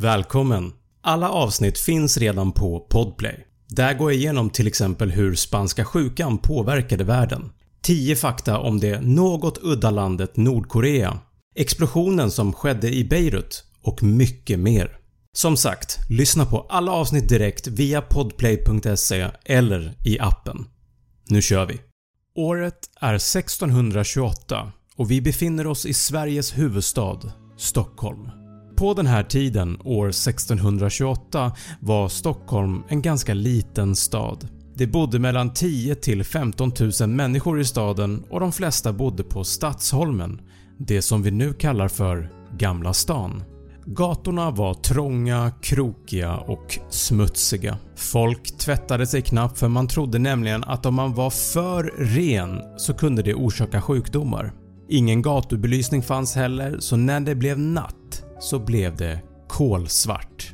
Välkommen! Alla avsnitt finns redan på Podplay. Där går jag igenom till exempel hur spanska sjukan påverkade världen, 10 fakta om det något udda landet Nordkorea, explosionen som skedde i Beirut och mycket mer. Som sagt, lyssna på alla avsnitt direkt via podplay.se eller i appen. Nu kör vi! Året är 1628 och vi befinner oss i Sveriges huvudstad, Stockholm. På den här tiden, år 1628, var Stockholm en ganska liten stad. Det bodde mellan 10 till 15 000 människor i staden och de flesta bodde på Stadsholmen, det som vi nu kallar för Gamla stan. Gatorna var trånga, krokiga och smutsiga. Folk tvättade sig knappt för man trodde nämligen att om man var för ren så kunde det orsaka sjukdomar. Ingen gatubelysning fanns heller så när det blev natt så blev det kolsvart.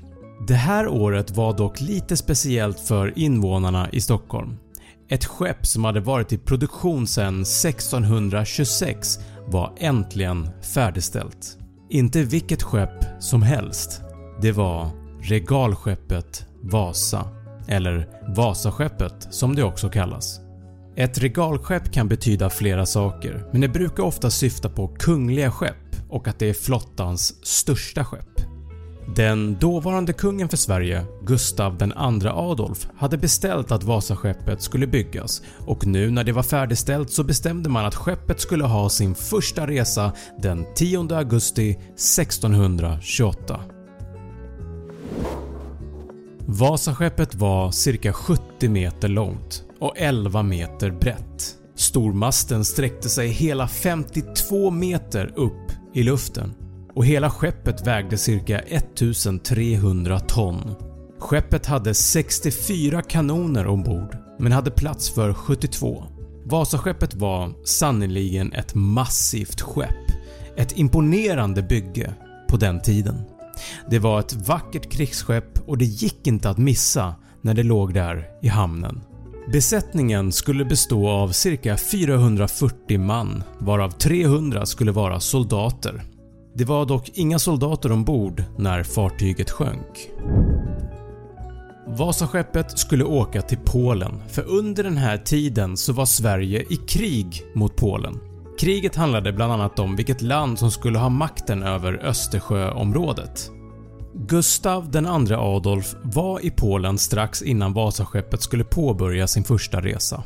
Det här året var dock lite speciellt för invånarna i Stockholm. Ett skepp som hade varit i produktion sedan 1626 var äntligen färdigställt. Inte vilket skepp som helst. Det var regalskeppet Vasa, eller Vasaskeppet som det också kallas. Ett regalskepp kan betyda flera saker men det brukar ofta syfta på kungliga skepp och att det är flottans största skepp. Den dåvarande kungen för Sverige, Gustav II Adolf, hade beställt att Vasaskeppet skulle byggas och nu när det var färdigställt så bestämde man att skeppet skulle ha sin första resa den 10 augusti 1628. Vasaskeppet var cirka 70 meter långt och 11 meter brett. Stormasten sträckte sig hela 52 meter upp i luften och hela skeppet vägde cirka 1300 ton. Skeppet hade 64 kanoner ombord men hade plats för 72. Vasaskeppet var sannoliken ett massivt skepp. Ett imponerande bygge på den tiden. Det var ett vackert krigsskepp och det gick inte att missa när det låg där i hamnen. Besättningen skulle bestå av cirka 440 man varav 300 skulle vara soldater. Det var dock inga soldater ombord när fartyget sjönk. Vasaskeppet skulle åka till Polen för under den här tiden så var Sverige i krig mot Polen. Kriget handlade bland annat om vilket land som skulle ha makten över Östersjöområdet. Gustav II Adolf var i Polen strax innan Vasaskeppet skulle påbörja sin första resa.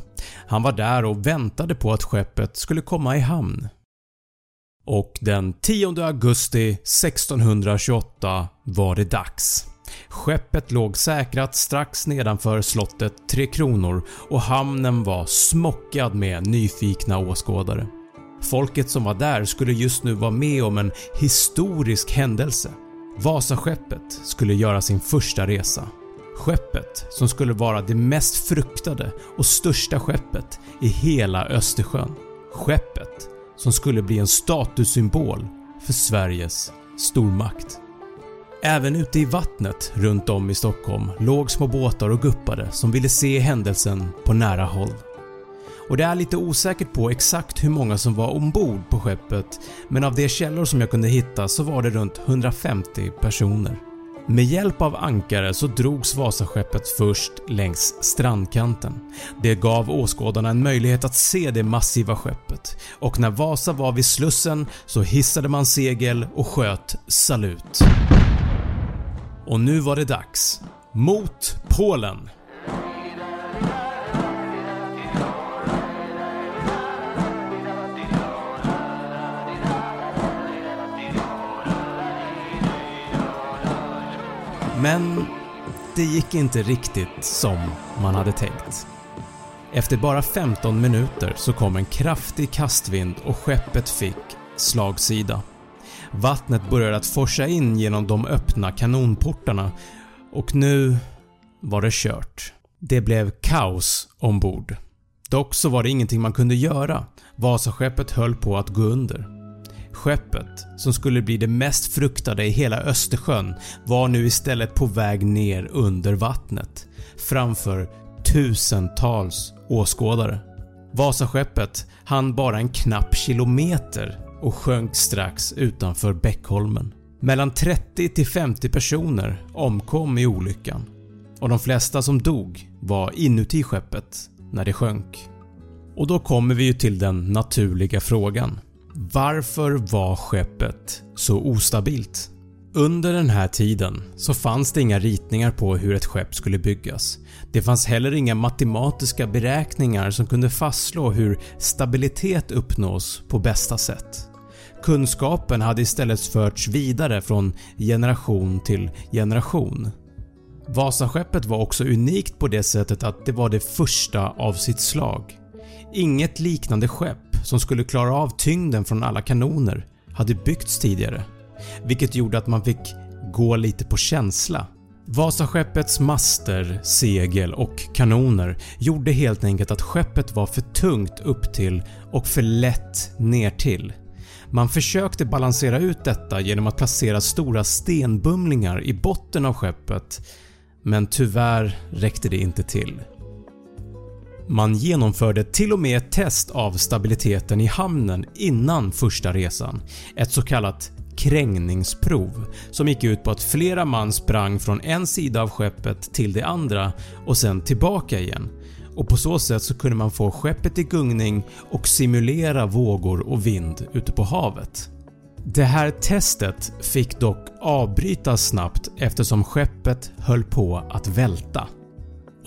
Han var där och väntade på att skeppet skulle komma i hamn. Och den 10 augusti 1628 var det dags. Skeppet låg säkrat strax nedanför slottet Tre Kronor och hamnen var smockad med nyfikna åskådare. Folket som var där skulle just nu vara med om en historisk händelse. Vasaskeppet skulle göra sin första resa. Skeppet som skulle vara det mest fruktade och största skeppet i hela Östersjön. Skeppet som skulle bli en statussymbol för Sveriges stormakt. Även ute i vattnet runt om i Stockholm låg små båtar och guppade som ville se händelsen på nära håll. Och det är lite osäkert på exakt hur många som var ombord på skeppet men av de källor som jag kunde hitta så var det runt 150 personer. Med hjälp av ankare så drogs Vasaskeppet först längs strandkanten. Det gav åskådarna en möjlighet att se det massiva skeppet och när Vasa var vid Slussen så hissade man segel och sköt salut. Och nu var det dags. Mot Polen! Men det gick inte riktigt som man hade tänkt. Efter bara 15 minuter så kom en kraftig kastvind och skeppet fick slagsida. Vattnet började att forsa in genom de öppna kanonportarna och nu var det kört. Det blev kaos ombord. Dock så var det ingenting man kunde göra. Vasaskeppet höll på att gå under. Skeppet, som skulle bli det mest fruktade i hela Östersjön, var nu istället på väg ner under vattnet framför tusentals åskådare. Vasaskeppet hann bara en knapp kilometer och sjönk strax utanför Bäckholmen. Mellan 30 till 50 personer omkom i olyckan och de flesta som dog var inuti skeppet när det sjönk. Och då kommer vi ju till den naturliga frågan. Varför var skeppet så ostabilt? Under den här tiden så fanns det inga ritningar på hur ett skepp skulle byggas. Det fanns heller inga matematiska beräkningar som kunde fastslå hur stabilitet uppnås på bästa sätt. Kunskapen hade istället förts vidare från generation till generation. Vasaskeppet var också unikt på det sättet att det var det första av sitt slag. Inget liknande skepp som skulle klara av tyngden från alla kanoner hade byggts tidigare, vilket gjorde att man fick gå lite på känsla. Vasaskeppets master, segel och kanoner gjorde helt enkelt att skeppet var för tungt upp till och för lätt ner till. Man försökte balansera ut detta genom att placera stora stenbumlingar i botten av skeppet men tyvärr räckte det inte till. Man genomförde till och med ett test av stabiliteten i hamnen innan första resan, ett så kallat krängningsprov som gick ut på att flera man sprang från en sida av skeppet till det andra och sen tillbaka igen och på så sätt så kunde man få skeppet i gungning och simulera vågor och vind ute på havet. Det här testet fick dock avbrytas snabbt eftersom skeppet höll på att välta.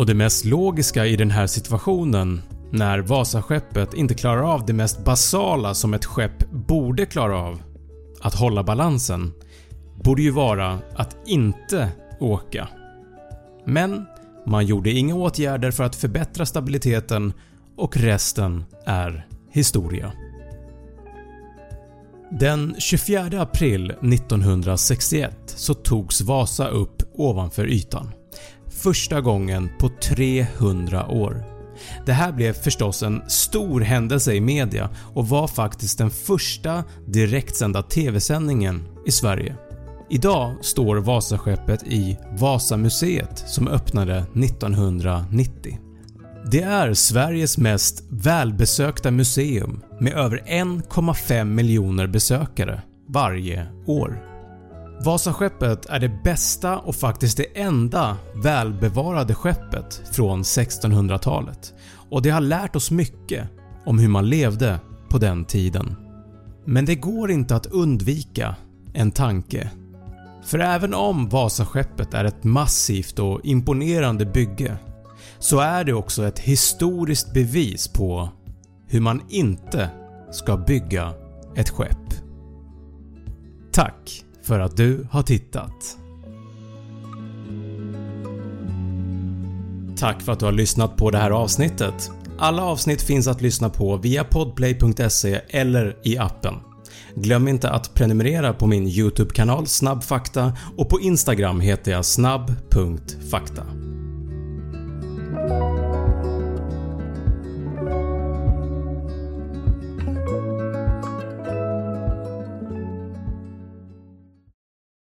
Och det mest logiska i den här situationen när Vasaskeppet inte klarar av det mest basala som ett skepp borde klara av, att hålla balansen, borde ju vara att inte åka. Men man gjorde inga åtgärder för att förbättra stabiliteten och resten är historia. Den 24 april 1961 så togs Vasa upp ovanför ytan. Första gången på 300 år. Det här blev förstås en stor händelse i media och var faktiskt den första direktsända TV-sändningen i Sverige. Idag står Vasaskeppet i Vasamuseet som öppnade 1990. Det är Sveriges mest välbesökta museum med över 1,5 miljoner besökare varje år. Vasaskeppet är det bästa och faktiskt det enda välbevarade skeppet från 1600-talet och det har lärt oss mycket om hur man levde på den tiden. Men det går inte att undvika en tanke. För även om Vasaskeppet är ett massivt och imponerande bygge så är det också ett historiskt bevis på hur man inte ska bygga ett skepp. Tack för att du har tittat. Tack för att du har lyssnat på det här avsnittet. Alla avsnitt finns att lyssna på via podplay.se eller i appen. Glöm inte att prenumerera på min YouTube-kanal Snabbfakta och på Instagram heter jag snabb.fakta.